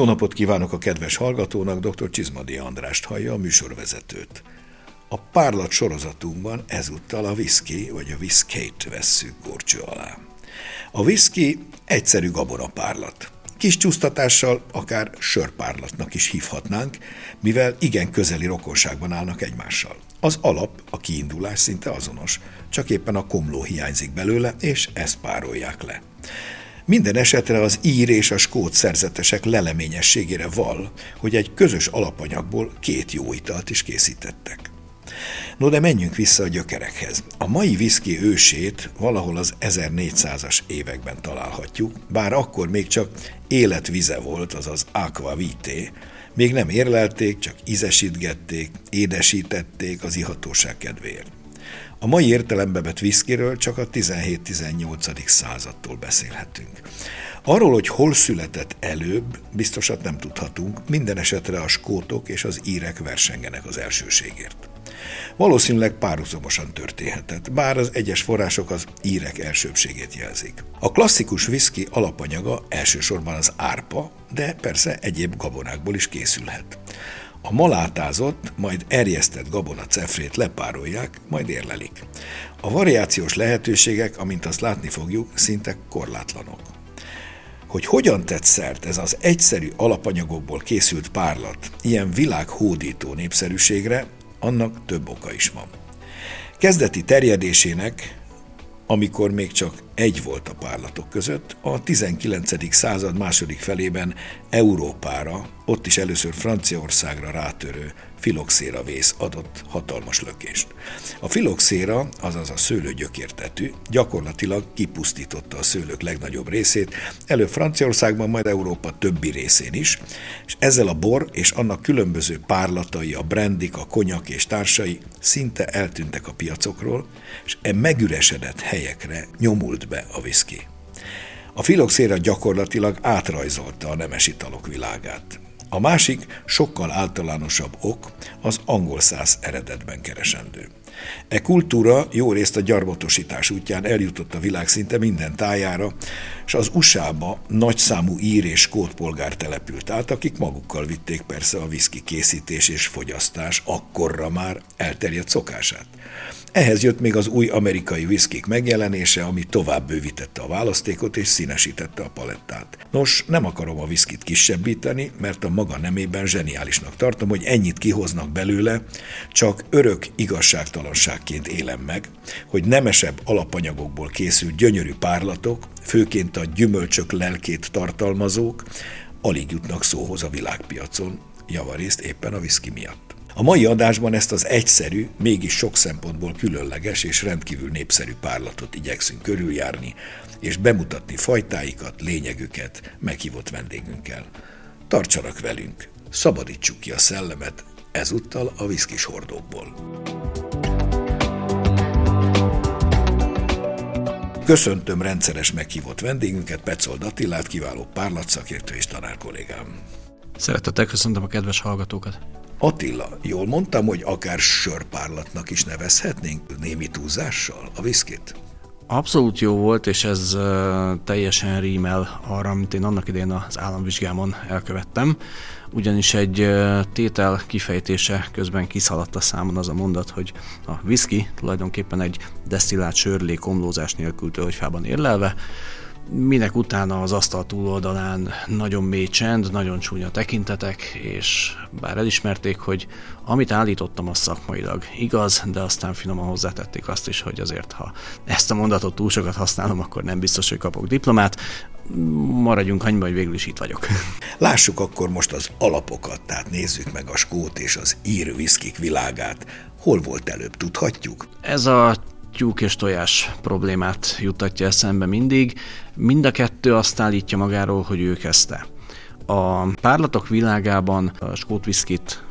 Jó napot kívánok a kedves hallgatónak, dr. Csizmadi Andrást hallja, a műsorvezetőt. A párlat sorozatunkban ezúttal a whisky vagy a whiskét vesszük gorcső alá. A whisky egyszerű gabonapárlat. Kis csúsztatással akár sörpárlatnak is hívhatnánk, mivel igen közeli rokonságban állnak egymással. Az alap, a kiindulás szinte azonos, csak éppen a komló hiányzik belőle, és ezt párolják le. Minden esetre az ír és a skót szerzetesek leleményességére val, hogy egy közös alapanyagból két jó italt is készítettek. No de menjünk vissza a gyökerekhez. A mai viszki ősét valahol az 1400-as években találhatjuk, bár akkor még csak életvize volt, azaz aqua vitae, még nem érlelték, csak ízesítgették, édesítették az ihatóság kedvéért. A mai értelembe vett viszkiről csak a 17-18. századtól beszélhetünk. Arról, hogy hol született előbb, biztosat nem tudhatunk, minden esetre a skótok és az írek versengenek az elsőségért. Valószínűleg párhuzamosan történhetett, bár az egyes források az írek elsőbségét jelzik. A klasszikus whisky alapanyaga elsősorban az árpa, de persze egyéb gabonákból is készülhet. A malátázott, majd erjesztett gabona cefrét lepárolják, majd érlelik. A variációs lehetőségek, amint azt látni fogjuk, szinte korlátlanok. Hogy hogyan tett szert ez az egyszerű alapanyagokból készült párlat ilyen világhódító népszerűségre, annak több oka is van. Kezdeti terjedésének amikor még csak egy volt a párlatok között, a 19. század második felében Európára, ott is először Franciaországra rátörő filoxéra vész adott hatalmas lökést. A filoxéra, azaz a szőlő gyökértetű, gyakorlatilag kipusztította a szőlők legnagyobb részét, előbb Franciaországban, majd Európa többi részén is, és ezzel a bor és annak különböző párlatai, a brandik, a konyak és társai szinte eltűntek a piacokról, és e megüresedett helyekre nyomult be a viszki. A filoxéra gyakorlatilag átrajzolta a nemes italok világát. A másik, sokkal általánosabb ok az angol száz eredetben keresendő. E kultúra jó részt a gyarmatosítás útján eljutott a világ szinte minden tájára, és az USA-ba nagyszámú ír és skót polgár települt át, akik magukkal vitték persze a viszki készítés és fogyasztás akkorra már elterjedt szokását. Ehhez jött még az új amerikai viszkik megjelenése, ami tovább bővítette a választékot és színesítette a palettát. Nos, nem akarom a viszkit kisebbíteni, mert a maga nemében zseniálisnak tartom, hogy ennyit kihoznak belőle, csak örök igazságtalanságként élem meg, hogy nemesebb alapanyagokból készült gyönyörű párlatok, főként a gyümölcsök lelkét tartalmazók, alig jutnak szóhoz a világpiacon, javarészt éppen a viszki miatt. A mai adásban ezt az egyszerű, mégis sok szempontból különleges és rendkívül népszerű párlatot igyekszünk körüljárni, és bemutatni fajtáikat, lényegüket meghívott vendégünkkel. Tartsanak velünk, szabadítsuk ki a szellemet, ezúttal a viszkis hordókból. Köszöntöm rendszeres meghívott vendégünket, Petzold Attilát, kiváló párlatszakértő és tanár kollégám. Szeretettel köszöntöm a kedves hallgatókat. Attila, jól mondtam, hogy akár sörpárlatnak is nevezhetnénk némi túlzással a viszkit? Abszolút jó volt, és ez teljesen rímel arra, amit én annak idején az államvizsgámon elkövettem. Ugyanis egy tétel kifejtése közben kiszaladt a számon az a mondat, hogy a whisky tulajdonképpen egy desztillált sörlé komlózás nélkül tölgyfában érlelve, minek utána az asztal túloldalán nagyon mély csend, nagyon csúnya tekintetek, és bár elismerték, hogy amit állítottam, az szakmailag igaz, de aztán finoman hozzátették azt is, hogy azért, ha ezt a mondatot túl sokat használom, akkor nem biztos, hogy kapok diplomát. Maradjunk annyiban, hogy végül is itt vagyok. Lássuk akkor most az alapokat, tehát nézzük meg a skót és az ír viszkik világát. Hol volt előbb, tudhatjuk? Ez a tyúk és tojás problémát juttatja eszembe mindig. Mind a kettő azt állítja magáról, hogy ő kezdte. A párlatok világában a skót viszkit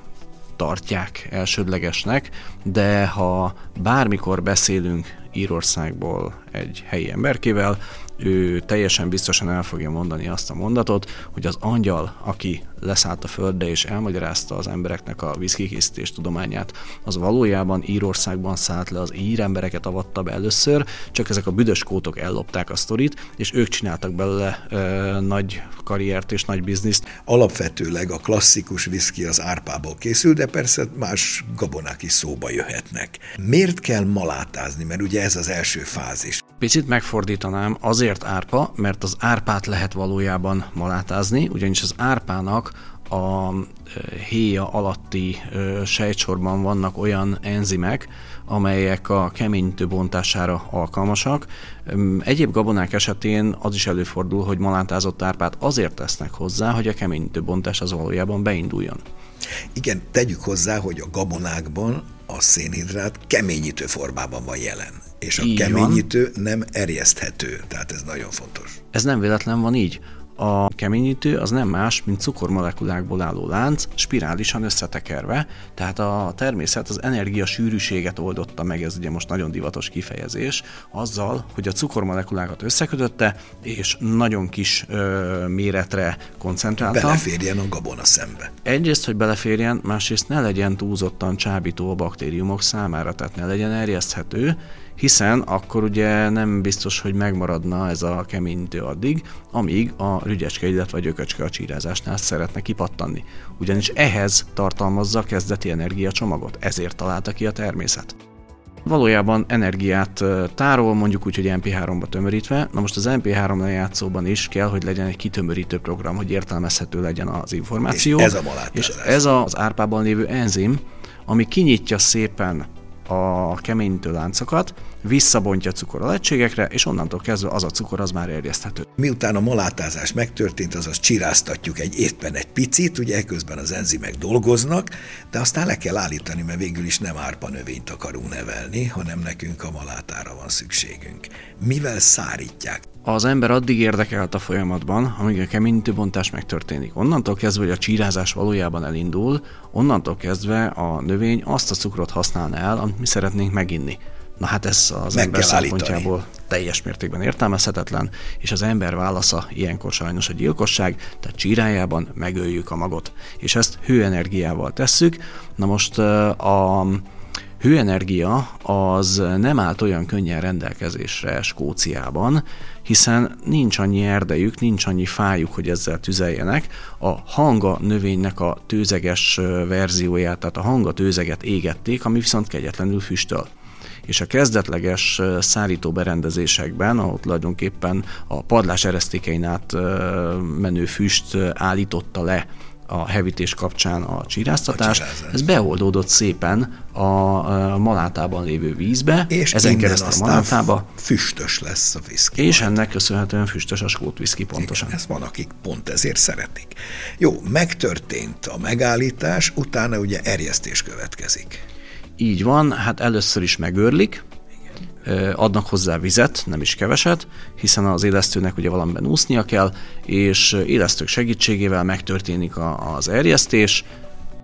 tartják elsődlegesnek, de ha bármikor beszélünk Írországból egy helyi emberkével, ő teljesen biztosan el fogja mondani azt a mondatot, hogy az angyal, aki leszállt a földre és elmagyarázta az embereknek a viszkikészítés tudományát, az valójában Írországban szállt le, az ír embereket avatta be először, csak ezek a büdös kótok ellopták a sztorit, és ők csináltak belőle ö, nagy karriert és nagy bizniszt. Alapvetőleg a klasszikus viszki az árpából készül, de persze más gabonák is szóba jöhetnek. Miért kell malátázni? Mert ugye ez az első fázis. Picit megfordítanám, azért árpa, mert az árpát lehet valójában malátázni, ugyanis az árpának a héja alatti sejtsorban vannak olyan enzimek, amelyek a keményítő bontására alkalmasak. Egyéb gabonák esetén az is előfordul, hogy malátázott árpát azért tesznek hozzá, hogy a keményítő bontás az valójában beinduljon. Igen, tegyük hozzá, hogy a gabonákban a szénhidrát keményítő formában van jelen. És a így keményítő van. nem erjeszthető, tehát ez nagyon fontos. Ez nem véletlen van így. A keményítő az nem más, mint cukormolekulákból álló lánc, spirálisan összetekerve, tehát a természet az energia sűrűséget oldotta meg, ez ugye most nagyon divatos kifejezés, azzal, hogy a cukormolekulákat összekötötte, és nagyon kis ö, méretre koncentrálta. Beleférjen a gabona szembe. Egyrészt, hogy beleférjen, másrészt ne legyen túlzottan csábító a baktériumok számára, tehát ne legyen erjeszthető, hiszen akkor ugye nem biztos, hogy megmaradna ez a keményítő addig, amíg a rügyecske, illetve gyököcske a csírázásnál szeretne kipattanni. Ugyanis ehhez tartalmazza a kezdeti energiacsomagot, ezért találta ki a természet. Valójában energiát tárol, mondjuk úgy, hogy MP3-ba tömörítve. Na most az MP3 lejátszóban is kell, hogy legyen egy kitömörítő program, hogy értelmezhető legyen az információ. És ez a És ez az árpában lévő enzim, ami kinyitja szépen a keményítő láncokat, visszabontja cukor a lehetségekre, és onnantól kezdve az a cukor az már erjeszthető. Miután a malátázás megtörtént, azaz csiráztatjuk egy éppen egy picit, ugye ekközben az enzimek dolgoznak, de aztán le kell állítani, mert végül is nem árpa növényt akarunk nevelni, hanem nekünk a malátára van szükségünk. Mivel szárítják? Az ember addig érdekelt a folyamatban, amíg a keményítőbontás megtörténik. Onnantól kezdve, hogy a csírázás valójában elindul, onnantól kezdve a növény azt a cukrot használna el, amit mi szeretnénk meginni. Na hát ez az Meg ember szempontjából állítani. teljes mértékben értelmezhetetlen, és az ember válasza ilyenkor sajnos a gyilkosság, tehát csírájában megöljük a magot. És ezt hőenergiával tesszük. Na most a hőenergia az nem állt olyan könnyen rendelkezésre Skóciában, hiszen nincs annyi erdejük, nincs annyi fájuk, hogy ezzel tüzeljenek. A hanga növénynek a tőzeges verzióját, tehát a hanga tőzeget égették, ami viszont kegyetlenül füstöl és a kezdetleges szárító berendezésekben, ahol tulajdonképpen a padlás eresztékein át menő füst állította le a hevítés kapcsán a csiráztatás, ez beoldódott szépen a, a malátában lévő vízbe, és ezen keresztül a malátába. füstös lesz a viszki. És majd. ennek köszönhetően füstös a skót viszki pontosan. Igen, ezt van, akik pont ezért szeretik. Jó, megtörtént a megállítás, utána ugye erjesztés következik. Így van, hát először is megőrlik, adnak hozzá vizet, nem is keveset, hiszen az élesztőnek ugye valamiben úsznia kell, és élesztők segítségével megtörténik az erjesztés,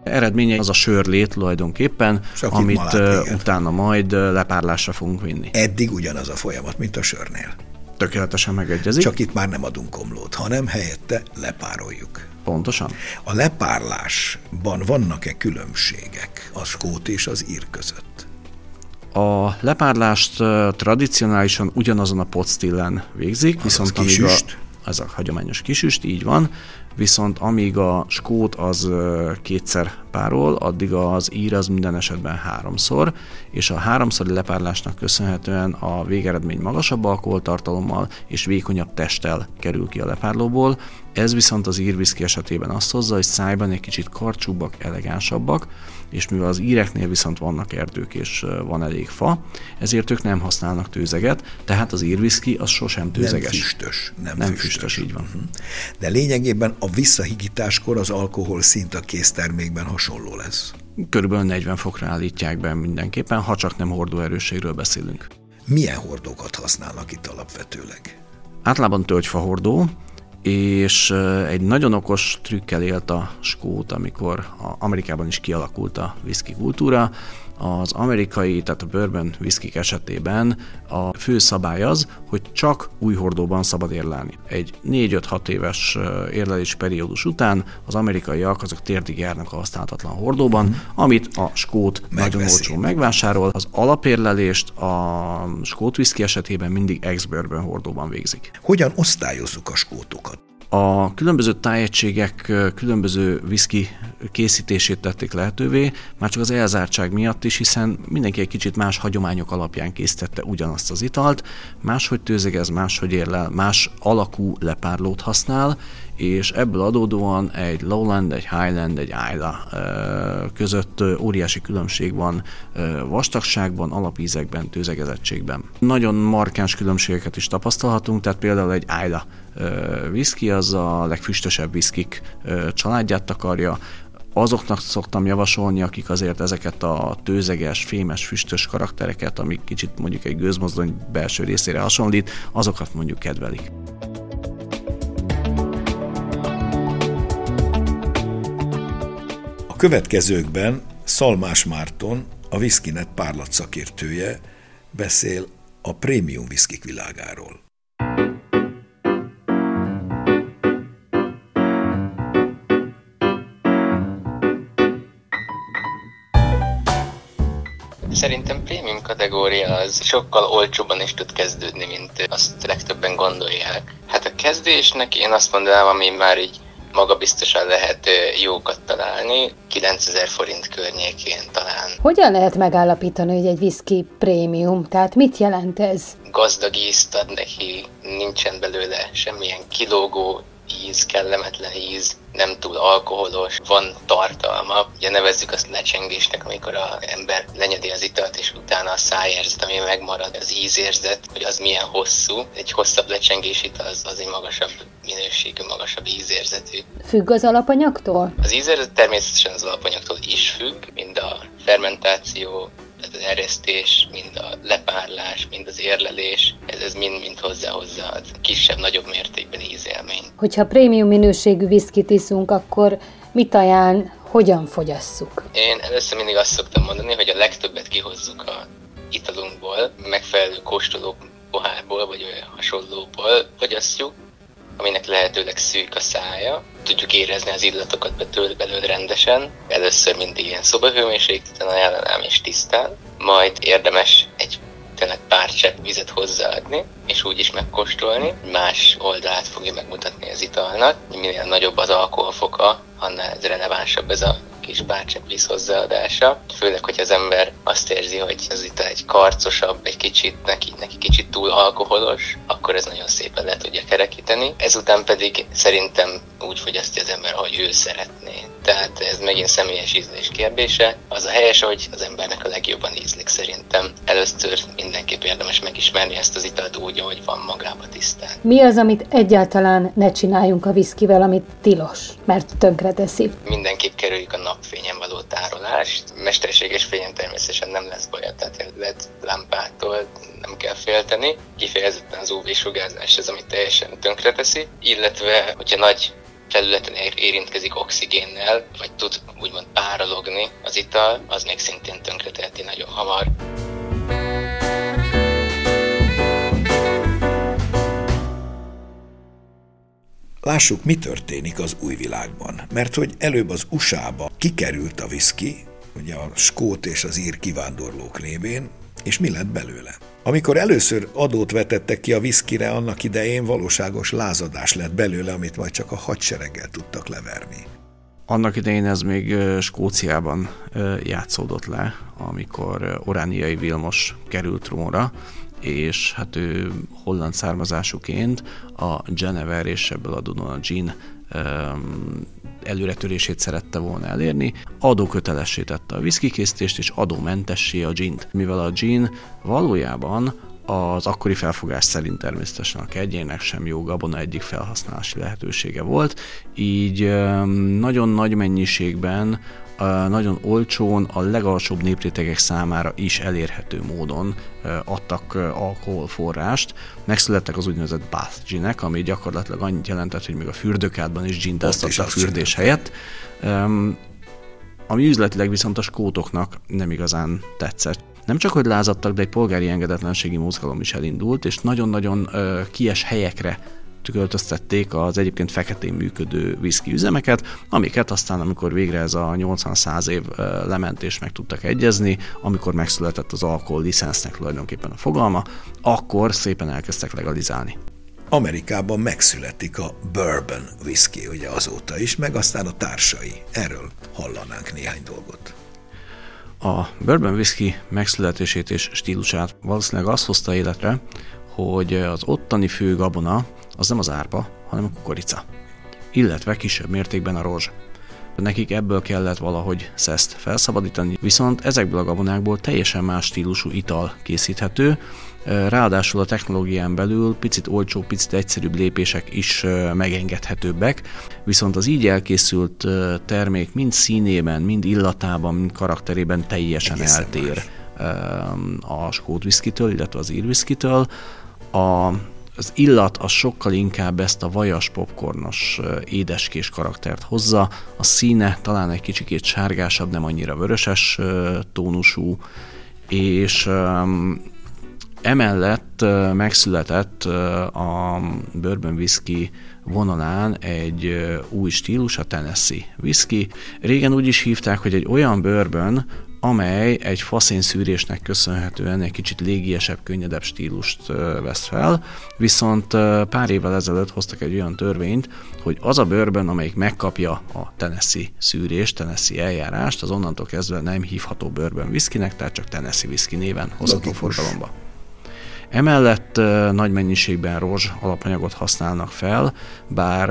eredménye az a sörlét tulajdonképpen, Csak amit malát, utána majd lepárlásra fogunk vinni. Eddig ugyanaz a folyamat, mint a sörnél. Tökéletesen megegyezik. Csak itt már nem adunk komlót, hanem helyette lepároljuk. Pontosan. A lepárlásban vannak-e különbségek a skót és az ír között? A lepárlást tradicionálisan ugyanazon a potstillen végzik, viszont az amíg a, ez a hagyományos kisüst, így van, viszont amíg a skót az kétszer párol, addig az ír az minden esetben háromszor, és a háromszori lepárlásnak köszönhetően a végeredmény magasabb alkoholtartalommal és vékonyabb testtel kerül ki a lepárlóból. Ez viszont az írviszki esetében azt hozza, hogy szájban egy kicsit karcsúbbak, elegánsabbak, és mivel az íreknél viszont vannak erdők és van elég fa, ezért ők nem használnak tőzeget, tehát az írviszki az sosem tőzeges. Nem füstös. Nem, nem füstös. füstös, így van. Uh-huh. De lényegében a visszahigításkor az alkohol szint a késztermékben hasonló lesz. Körülbelül 40 fokra állítják be mindenképpen, ha csak nem hordóerősségről beszélünk. Milyen hordókat használnak itt alapvetőleg? Általában tölgyfahordó, és egy nagyon okos trükkel élt a skót, amikor Amerikában is kialakult a whisky kultúra, az amerikai, tehát a bourbon whisky esetében a fő szabály az, hogy csak új hordóban szabad érlelni. Egy 4-5-6 éves érlelés periódus után az amerikaiak azok térdig járnak a használhatatlan hordóban, mm. amit a skót Megveszi. nagyon olcsón megvásárol. Az alapérlelést a skót whisky esetében mindig ex-bourbon hordóban végzik. Hogyan osztályozzuk a skótokat? A különböző tájegységek különböző whisky készítését tették lehetővé, már csak az elzártság miatt is, hiszen mindenki egy kicsit más hagyományok alapján készítette ugyanazt az italt, máshogy tőzegez, máshogy érlel, más alakú lepárlót használ, és ebből adódóan egy Lowland, egy Highland, egy Isla között óriási különbség van vastagságban, alapízekben, tőzegezettségben. Nagyon markáns különbségeket is tapasztalhatunk, tehát például egy Isla whisky az a legfüstösebb whiskik családját takarja, azoknak szoktam javasolni, akik azért ezeket a tőzeges, fémes, füstös karaktereket, amik kicsit mondjuk egy gőzmozdony belső részére hasonlít, azokat mondjuk kedvelik. A következőkben Szalmás Márton, a Whiskynet párlat szakértője beszél a prémium viszkik világáról. Szerintem prémium kategória az sokkal olcsóbban is tud kezdődni, mint azt legtöbben gondolják. Hát a kezdésnek én azt mondanám, ami már így magabiztosan lehet jókat találni, 9000 forint környékén talán. Hogyan lehet megállapítani, hogy egy whisky prémium? Tehát mit jelent ez? Gazdag ízt ad neki, nincsen belőle semmilyen kilógó íz, kellemetlen íz, nem túl alkoholos, van tartalma. Ugye nevezzük azt lecsengésnek, amikor az ember lenyedi az italt, és utána a szájérzet, ami megmarad, az ízérzet, hogy az milyen hosszú. Egy hosszabb lecsengés ital az, az egy magasabb minőségű, magasabb ízérzetű. Függ az alapanyagtól? Az ízérzet természetesen az alapanyagtól is függ, mind a fermentáció, tehát az eresztés, mind a lepárlás, mind az érlelés, ez, ez mind-mind hozzáhozza az kisebb-nagyobb mértékben ízélményt. Hogyha prémium minőségű viszkit iszunk, akkor mit ajánl, hogyan fogyasszuk? Én először mindig azt szoktam mondani, hogy a legtöbbet kihozzuk a italunkból, megfelelő kóstoló pohárból, vagy olyan hasonlóból fogyasszuk, aminek lehetőleg szűk a szája. Tudjuk érezni az illatokat betől belőle rendesen. Először mindig ilyen szobahőmérsékleten ajánlanám és tisztán. Majd érdemes egy tényleg pár csepp vizet hozzáadni, és úgy is megkóstolni. Más oldalát fogja megmutatni az italnak. Minél nagyobb az alkoholfoka, annál ez relevánsabb ez a kis bárcsepp víz hozzáadása. Főleg, hogy az ember azt érzi, hogy ez itt egy karcosabb, egy kicsit neki, neki kicsit túl alkoholos, akkor ez nagyon szépen le tudja kerekíteni. Ezután pedig szerintem úgy fogyasztja az ember, hogy ő szeretné. Tehát ez megint személyes ízlés kérdése. Az a helyes, hogy az embernek a legjobban ízlik szerintem. Először mindenképp érdemes megismerni ezt az italt úgy, ahogy van magába tisztán. Mi az, amit egyáltalán ne csináljunk a viszkivel, amit tilos, mert tönkre teszi? Mindenképp kerüljük a napfényen való tárolást. Mesterséges fényen természetesen nem lesz baj, tehát LED lámpától nem kell félteni. Kifejezetten az UV-sugárzás ez, amit teljesen tönkreteszi, illetve hogyha nagy felületen érintkezik oxigénnel, vagy tud úgymond párologni az ital, az még szintén tönkreteheti nagyon hamar. Lássuk, mi történik az új világban. Mert hogy előbb az USA-ba kikerült a viszki, ugye a skót és az ír kivándorlók révén, és mi lett belőle? Amikor először adót vetettek ki a viszkire, annak idején valóságos lázadás lett belőle, amit majd csak a hadsereggel tudtak leverni. Annak idején ez még Skóciában játszódott le, amikor Orániai Vilmos került trónra, és hát ő holland származásúként a Genever és ebből a Jean előretörését szerette volna elérni, adókötelessé tette a készítést és adómentessé a gint. Mivel a gin valójában az akkori felfogás szerint természetesen a kegyének sem jó gabona egyik felhasználási lehetősége volt, így nagyon nagy mennyiségben nagyon olcsón, a legalsóbb néprétegek számára is elérhető módon adtak alkoholforrást. Megszülettek az úgynevezett bath ginek, ami gyakorlatilag annyit jelentett, hogy még a fürdőkádban is gint a fürdés helyett. ami üzletileg viszont a skótoknak nem igazán tetszett. Nem csak, hogy lázadtak, de egy polgári engedetlenségi mozgalom is elindult, és nagyon-nagyon ö, kies helyekre költöztették az egyébként feketén működő viszki üzemeket, amiket aztán, amikor végre ez a 80-100 év lement és meg tudtak egyezni, amikor megszületett az alkohol licensznek tulajdonképpen a fogalma, akkor szépen elkezdtek legalizálni. Amerikában megszületik a bourbon whisky, ugye azóta is, meg aztán a társai. Erről hallanánk néhány dolgot. A bourbon whisky megszületését és stílusát valószínűleg az hozta életre, hogy az ottani fő gabona az nem az árpa, hanem a kukorica, illetve kisebb mértékben a rozs. Nekik ebből kellett valahogy szeszt felszabadítani, viszont ezekből a gabonákból teljesen más stílusú ital készíthető, ráadásul a technológián belül picit olcsó, picit egyszerűbb lépések is megengedhetőbbek, viszont az így elkészült termék mind színében, mind illatában, mind karakterében teljesen Egészen eltér más. a skót viszkitől, illetve az ír viszkitől. A az illat az sokkal inkább ezt a vajas popcornos édeskés karaktert hozza, a színe talán egy kicsikét sárgásabb, nem annyira vöröses tónusú, és emellett megszületett a bourbon whisky vonalán egy új stílus, a Tennessee whisky. Régen úgy is hívták, hogy egy olyan bourbon, amely egy faszén szűrésnek köszönhetően egy kicsit légiesebb, könnyedebb stílust vesz fel, viszont pár évvel ezelőtt hoztak egy olyan törvényt, hogy az a bőrben, amelyik megkapja a Tennessee szűrést, Tennessee eljárást, az onnantól kezdve nem hívható bőrben viszkinek, tehát csak Tennessee whisky néven hozható forgalomba. Emellett nagy mennyiségben rozs alapanyagot használnak fel, bár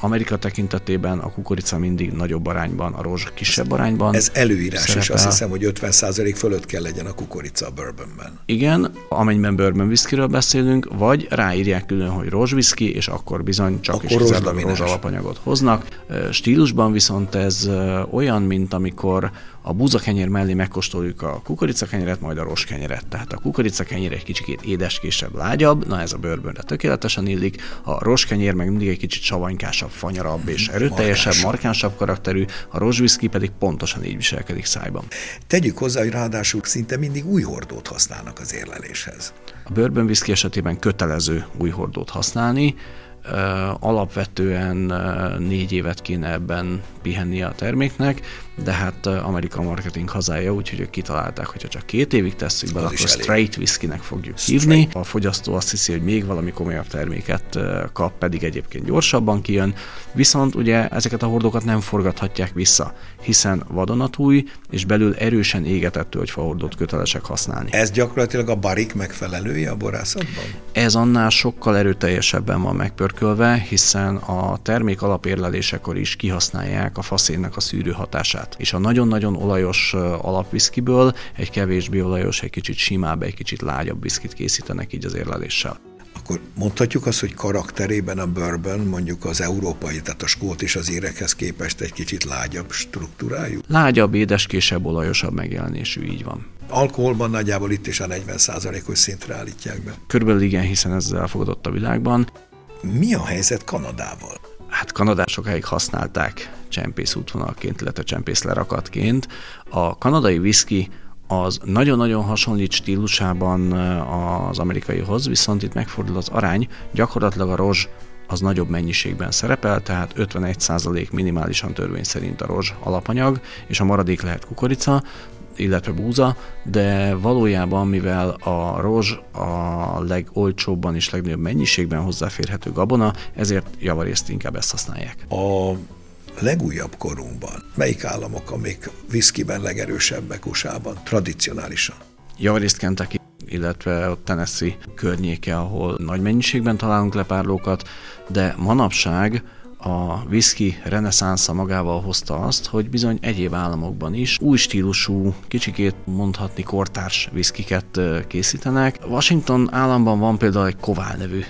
Amerika tekintetében a kukorica mindig nagyobb arányban, a rozs kisebb arányban. Ez előírás, szerepel. és azt hiszem, hogy 50% fölött kell legyen a kukorica a bourbonben. Igen, amennyiben bourbon whiskyről beszélünk, vagy ráírják külön, hogy rozs whisky, és akkor bizony csak akkor és kizárólag rozs alapanyagot hoznak. Stílusban viszont ez olyan, mint amikor a búzakenyér mellé megkóstoljuk a kukoricakenyeret, majd a kenyeret. Tehát a kukoricakenyér egy kicsit édeskésebb, lágyabb, na ez a bőrbönre tökéletesen illik, a kenyér meg mindig egy kicsit savanykásabb, fanyarabb és erőteljesebb, markánsabb, markánsabb karakterű, a rozsviszki pedig pontosan így viselkedik szájban. Tegyük hozzá, hogy ráadásul szinte mindig új hordót használnak az érleléshez. A bőrbön whisky esetében kötelező új hordót használni, alapvetően négy évet kéne ebben pihenni a terméknek, de hát Amerika marketing hazája, úgyhogy ők kitalálták, hogyha csak két évig tesszük be, akkor straight whiskynek fogjuk straight. hívni. A fogyasztó azt hiszi, hogy még valami komolyabb terméket kap, pedig egyébként gyorsabban kijön, viszont ugye ezeket a hordókat nem forgathatják vissza, hiszen vadonatúj és belül erősen égetett tölgyfahordót kötelesek használni. Ez gyakorlatilag a barik megfelelője a borászatban? Ez annál sokkal erőteljesebben van megpörkölve, hiszen a termék alapérlelésekor is kihasználják a faszénnek a szűrő hatását és a nagyon-nagyon olajos alapviszkiből egy kevésbé olajos, egy kicsit simább, egy kicsit lágyabb viszkit készítenek így az érleléssel akkor mondhatjuk azt, hogy karakterében a bourbon mondjuk az európai, tehát a skót és az érekhez képest egy kicsit lágyabb struktúrájú? Lágyabb, édeskésebb, olajosabb megjelenésű, így van. Alkoholban nagyjából itt is a 40%-os szintre állítják be. Körülbelül igen, hiszen ez elfogadott a világban. Mi a helyzet Kanadával? Hát Kanadát sokáig használták csempész útvonalként, illetve csempész lerakatként. A kanadai whisky az nagyon-nagyon hasonlít stílusában az amerikaihoz, viszont itt megfordul az arány, gyakorlatilag a rozs az nagyobb mennyiségben szerepel, tehát 51% minimálisan törvény szerint a rozs alapanyag, és a maradék lehet kukorica, illetve búza, de valójában, mivel a rozs a legolcsóbban és legnagyobb mennyiségben hozzáférhető gabona, ezért javarészt inkább ezt használják. A legújabb korunkban melyik államok, amik viszkiben legerősebbek USA-ban, tradicionálisan? Javarészt Kentucky illetve a Tennessee környéke, ahol nagy mennyiségben találunk lepárlókat, de manapság a whisky reneszánsza magával hozta azt, hogy bizony egyéb államokban is új stílusú, kicsikét mondhatni kortárs whiskyket készítenek. Washington államban van például egy Koval nevű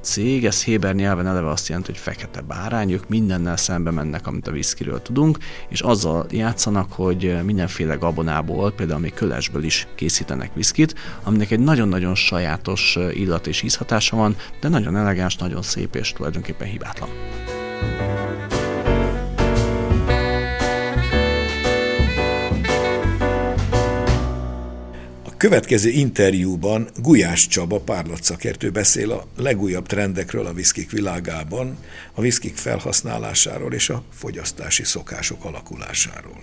cég, ez Héber nyelven eleve azt jelenti, hogy fekete bárány, ők mindennel szembe mennek, amit a whiskyről tudunk, és azzal játszanak, hogy mindenféle gabonából, például még kölesből is készítenek viszkit, aminek egy nagyon-nagyon sajátos illat és ízhatása van, de nagyon elegáns, nagyon szép és tulajdonképpen hibátlan. Következő interjúban Gulyás Csaba párlatszakértő beszél a legújabb trendekről a viszkik világában, a viszkik felhasználásáról és a fogyasztási szokások alakulásáról.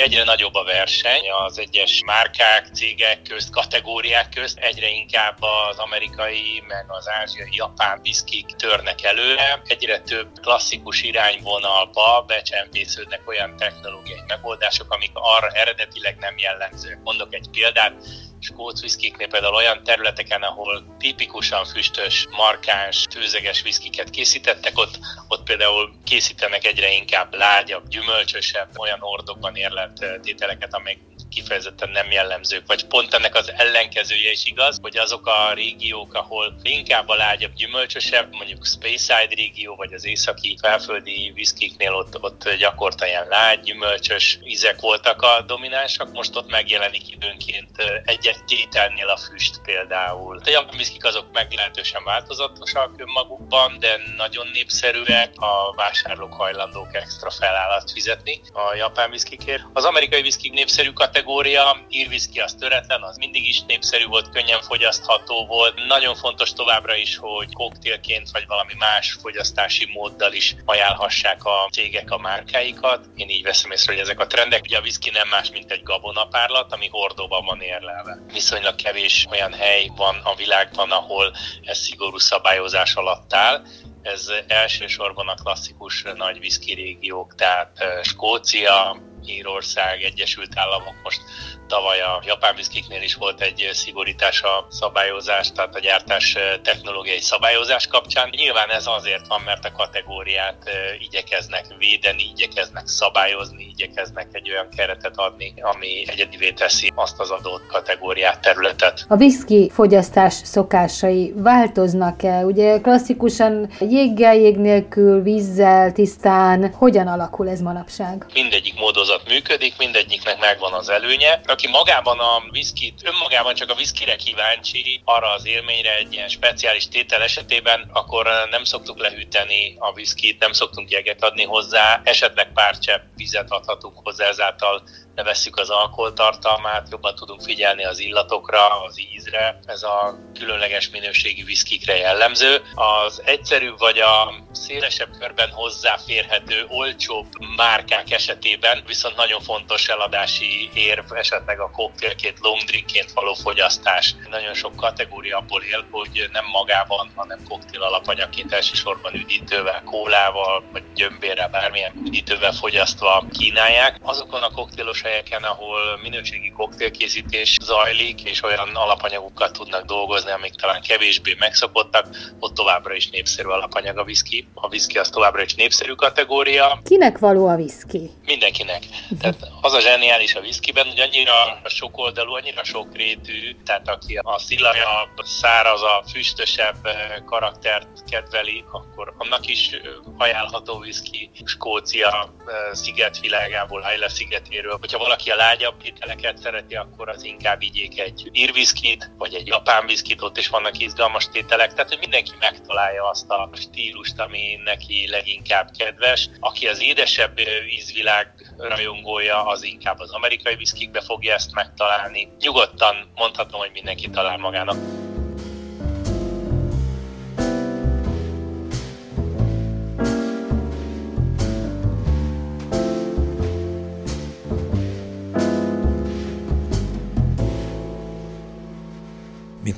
Egyre nagyobb a verseny az egyes márkák, cégek közt, kategóriák közt, egyre inkább az amerikai, meg az ázsiai, japán viszkik törnek előre, egyre több klasszikus irányvonalba becsempésződnek olyan technológiai megoldások, amik arra eredetileg nem jellemzők. Mondok egy példát, skóc viszkiknél például olyan területeken, ahol tipikusan füstös, markáns, tőzeges viszkiket készítettek, ott, ott például készítenek egyre inkább lágyabb, gyümölcsösebb, olyan ordokban érlelt tételeket, amelyek kifejezetten nem jellemzők, vagy pont ennek az ellenkezője is igaz, hogy azok a régiók, ahol inkább a lágyabb, gyümölcsösebb, mondjuk Speyside régió, vagy az északi felföldi viszkiknél ott, ott gyakorta ilyen lágy, gyümölcsös ízek voltak a dominánsak, most ott megjelenik időnként egy-egy tételnél a füst például. A japán azok meglehetősen változatosak önmagukban, de nagyon népszerűek, a vásárlók hajlandók extra felállat fizetni a japán viszkikért. Az amerikai viszkik népszerű kategória, kategória, írviszki az töretlen, az mindig is népszerű volt, könnyen fogyasztható volt. Nagyon fontos továbbra is, hogy koktélként vagy valami más fogyasztási móddal is ajánlhassák a cégek a márkáikat. Én így veszem észre, hogy ezek a trendek. Ugye a viszki nem más, mint egy gabonapárlat, ami hordóban van érlelve. Viszonylag kevés olyan hely van a világban, ahol ez szigorú szabályozás alatt áll ez elsősorban a klasszikus nagy viszki régiók, tehát Skócia, Írország, Egyesült Államok most tavaly a japán viszkiknél is volt egy szigorítás a szabályozás, tehát a gyártás technológiai szabályozás kapcsán. Nyilván ez azért van, mert a kategóriát igyekeznek védeni, igyekeznek szabályozni, igyekeznek egy olyan keretet adni, ami egyedivé teszi azt az adott kategóriát, területet. A viszki fogyasztás szokásai változnak-e? Ugye klasszikusan jéggel, jég nélkül, vízzel, tisztán. Hogyan alakul ez manapság? Mindegyik módozat működik, mindegyiknek megvan az előnye. Aki magában a viszkit, önmagában csak a viszkire kíváncsi, arra az élményre egy ilyen speciális tétel esetében, akkor nem szoktuk lehűteni a viszkit, nem szoktunk jeget adni hozzá, esetleg pár csepp vizet adhatunk hozzá, ezáltal levesszük az alkoholtartalmát, jobban tudunk figyelni az illatokra, az ízre. Ez a különleges minőségi viszkikre jellemző. Az egyszerű vagy a szélesebb körben hozzáférhető, olcsóbb márkák esetében viszont nagyon fontos eladási érv, esetleg a koktélként, long drinkként való fogyasztás. Nagyon sok kategória abból él, hogy nem magában, hanem koktél alapanyagként elsősorban üdítővel, kólával, vagy gyömbérrel, bármilyen üdítővel fogyasztva kínálják. Azokon a koktélos helyeken, ahol minőségi koktélkészítés zajlik, és olyan alapanyagokkal tudnak dolgozni, amik talán kevésbé megszokottak, ott továbbra is népszerű alapanyag a viszki. A viszki az továbbra is népszerű kategória. Kinek való a viszki? Mindenkinek. Tehát az a zseniális a viszkiben, hogy annyira sokoldalú, annyira sokrétű, tehát aki a szilajabb, szárazabb, füstösebb karaktert kedveli, akkor annak is ajánlható viszki Skócia szigetvilágából, Isla szigetéről. Hogyha valaki a lágyabb ételeket szereti, akkor az inkább igyék egy írviszkit, vagy egy japán viszkit, ott is vannak izgalmas tételek, tehát hogy mindenki megtalálja azt a stílust, ami neki leginkább kedves. Aki az édesebb ízvilág rajongója, az inkább az amerikai viszkikbe fogja ezt megtalálni. Nyugodtan mondhatom, hogy mindenki talál magának.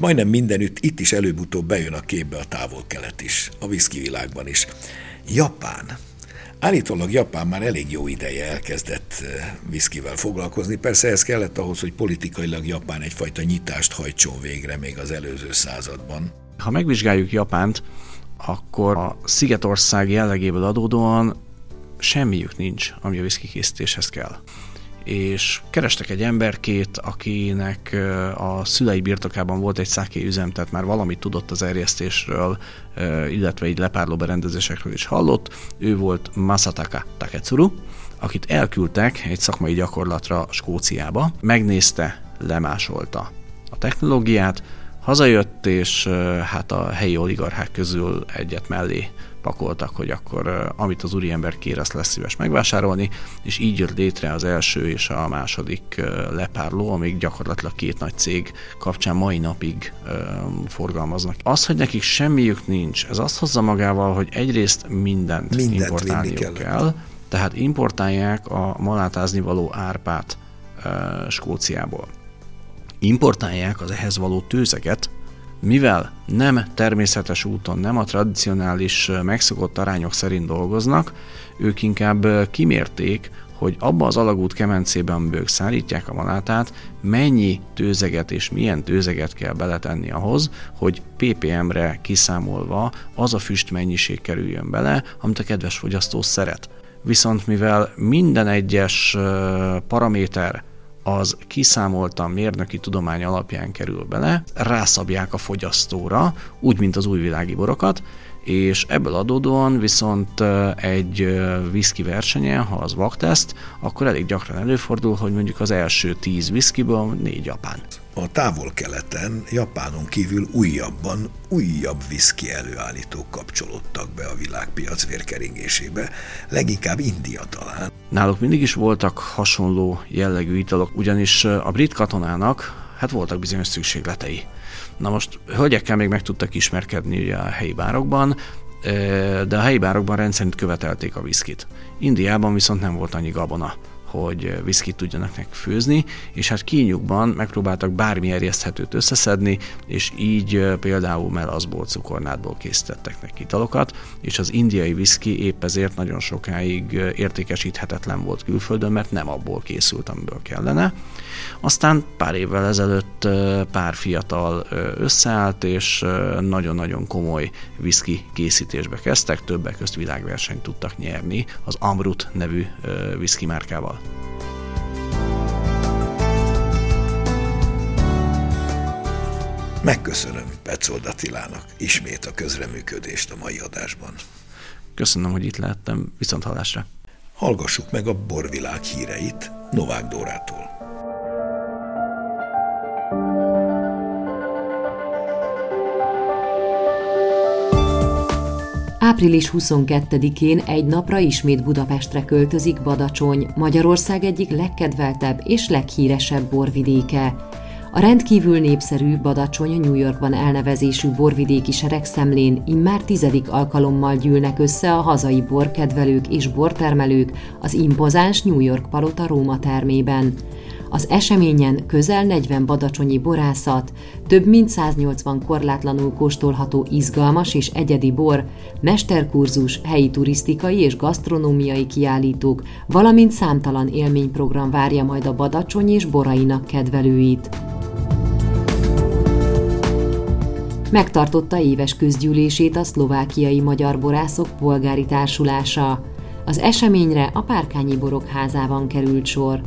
Majdnem mindenütt, itt is előbb-utóbb bejön a képbe a távol-kelet is, a viszki világban is. Japán. Állítólag Japán már elég jó ideje elkezdett eh, viszkivel foglalkozni. Persze ez kellett ahhoz, hogy politikailag Japán egyfajta nyitást hajtson végre még az előző században. Ha megvizsgáljuk Japánt, akkor a Szigetország jellegéből adódóan semmiük nincs, ami a viszki készítéshez kell és kerestek egy emberkét, akinek a szülei birtokában volt egy száké üzem, tehát már valamit tudott az erjesztésről, illetve így lepárló berendezésekről is hallott. Ő volt Masataka Taketsuru, akit elküldtek egy szakmai gyakorlatra Skóciába, megnézte, lemásolta a technológiát, hazajött, és hát a helyi oligarchák közül egyet mellé pakoltak, hogy akkor amit az úriember kér, azt lesz szíves megvásárolni, és így jött létre az első és a második lepárló, amik gyakorlatilag két nagy cég kapcsán mai napig forgalmaznak. Az, hogy nekik semmiük nincs, ez azt hozza magával, hogy egyrészt mindent, mindent importálniuk kell, tehát importálják a malátázni való árpát Skóciából. Importálják az ehhez való tőzeget, mivel nem természetes úton, nem a tradicionális megszokott arányok szerint dolgoznak, ők inkább kimérték, hogy abba az alagút kemencében, amiből szállítják a malátát, mennyi tőzeget és milyen tőzeget kell beletenni ahhoz, hogy ppm-re kiszámolva az a füst mennyiség kerüljön bele, amit a kedves fogyasztó szeret. Viszont mivel minden egyes paraméter az kiszámoltan mérnöki tudomány alapján kerül bele, rászabják a fogyasztóra, úgy, mint az újvilági borokat, és ebből adódóan viszont egy whisky versenyen, ha az vakteszt, akkor elég gyakran előfordul, hogy mondjuk az első tíz whiskyből négy japán. A távol-keleten Japánon kívül újabban újabb viszki előállítók kapcsolódtak be a világpiac vérkeringésébe, leginkább India talán. Náluk mindig is voltak hasonló jellegű italok, ugyanis a brit katonának hát voltak bizonyos szükségletei. Na most hölgyekkel még meg tudtak ismerkedni ugye a helyi bárokban, de a helyi bárokban rendszerint követelték a viszkit. Indiában viszont nem volt annyi gabona hogy viszkit tudjanak főzni, és hát kínjukban megpróbáltak bármi erjeszthetőt összeszedni, és így például melazból, cukornádból készítettek neki italokat, és az indiai viszki épp ezért nagyon sokáig értékesíthetetlen volt külföldön, mert nem abból készült, amiből kellene. Aztán pár évvel ezelőtt pár fiatal összeállt, és nagyon-nagyon komoly viszki készítésbe kezdtek, többek közt világversenyt tudtak nyerni az Amrut nevű viszki márkával. Megköszönöm Petzold Attilának ismét a közreműködést a mai adásban. Köszönöm, hogy itt lehettem, viszont hallásra. Hallgassuk meg a borvilág híreit Novák Dórától. Április 22-én egy napra ismét Budapestre költözik Badacsony, Magyarország egyik legkedveltebb és leghíresebb borvidéke. A rendkívül népszerű Badacsony New Yorkban elnevezésű borvidéki seregszemlén immár tizedik alkalommal gyűlnek össze a hazai borkedvelők és bortermelők az impozáns New York Palota Róma termében. Az eseményen közel 40 badacsonyi borászat, több mint 180 korlátlanul kóstolható izgalmas és egyedi bor, mesterkurzus, helyi turisztikai és gasztronómiai kiállítók, valamint számtalan élményprogram várja majd a badacsony és borainak kedvelőit. Megtartotta éves közgyűlését a szlovákiai magyar borászok polgári társulása. Az eseményre a Párkányi Borok házában került sor.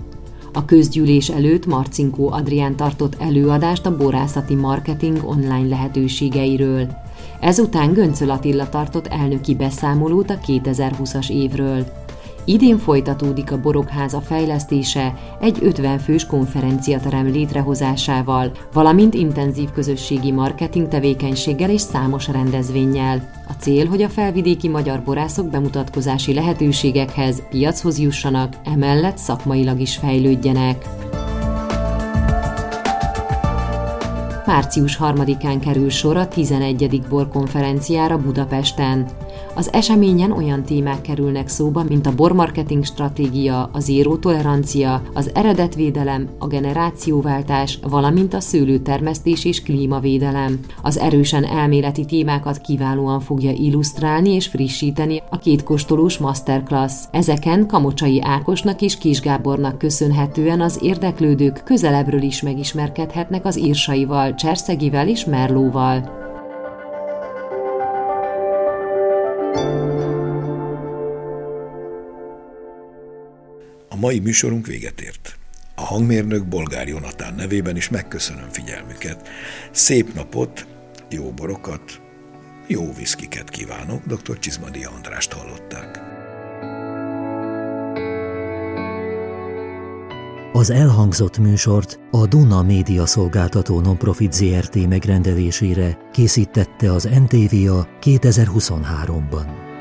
A közgyűlés előtt Marcinkó Adrián tartott előadást a borászati marketing online lehetőségeiről. Ezután Göncöl Attila tartott elnöki beszámolót a 2020-as évről. Idén folytatódik a Borokháza fejlesztése egy 50 fős konferenciaterem létrehozásával, valamint intenzív közösségi marketing tevékenységgel és számos rendezvényel. A cél, hogy a felvidéki magyar borászok bemutatkozási lehetőségekhez, piachoz jussanak, emellett szakmailag is fejlődjenek. Március 3-án kerül sor a 11. borkonferenciára Budapesten. Az eseményen olyan témák kerülnek szóba, mint a bormarketing stratégia, a zéró tolerancia, az eredetvédelem, a generációváltás, valamint a szőlőtermesztés és klímavédelem. Az erősen elméleti témákat kiválóan fogja illusztrálni és frissíteni a kétkostolós masterclass. Ezeken Kamocsai Ákosnak és Kis Gábornak köszönhetően az érdeklődők közelebbről is megismerkedhetnek az írsaival, Cserszegivel és Merlóval. A mai műsorunk véget ért. A hangmérnök Bolgár Jonatán nevében is megköszönöm figyelmüket. Szép napot, jó borokat, jó viszkiket kívánok, dr. Csizmadi Andrást hallották. Az elhangzott műsort a Duna Média Szolgáltató Nonprofit ZRT megrendelésére készítette az NTVA 2023-ban.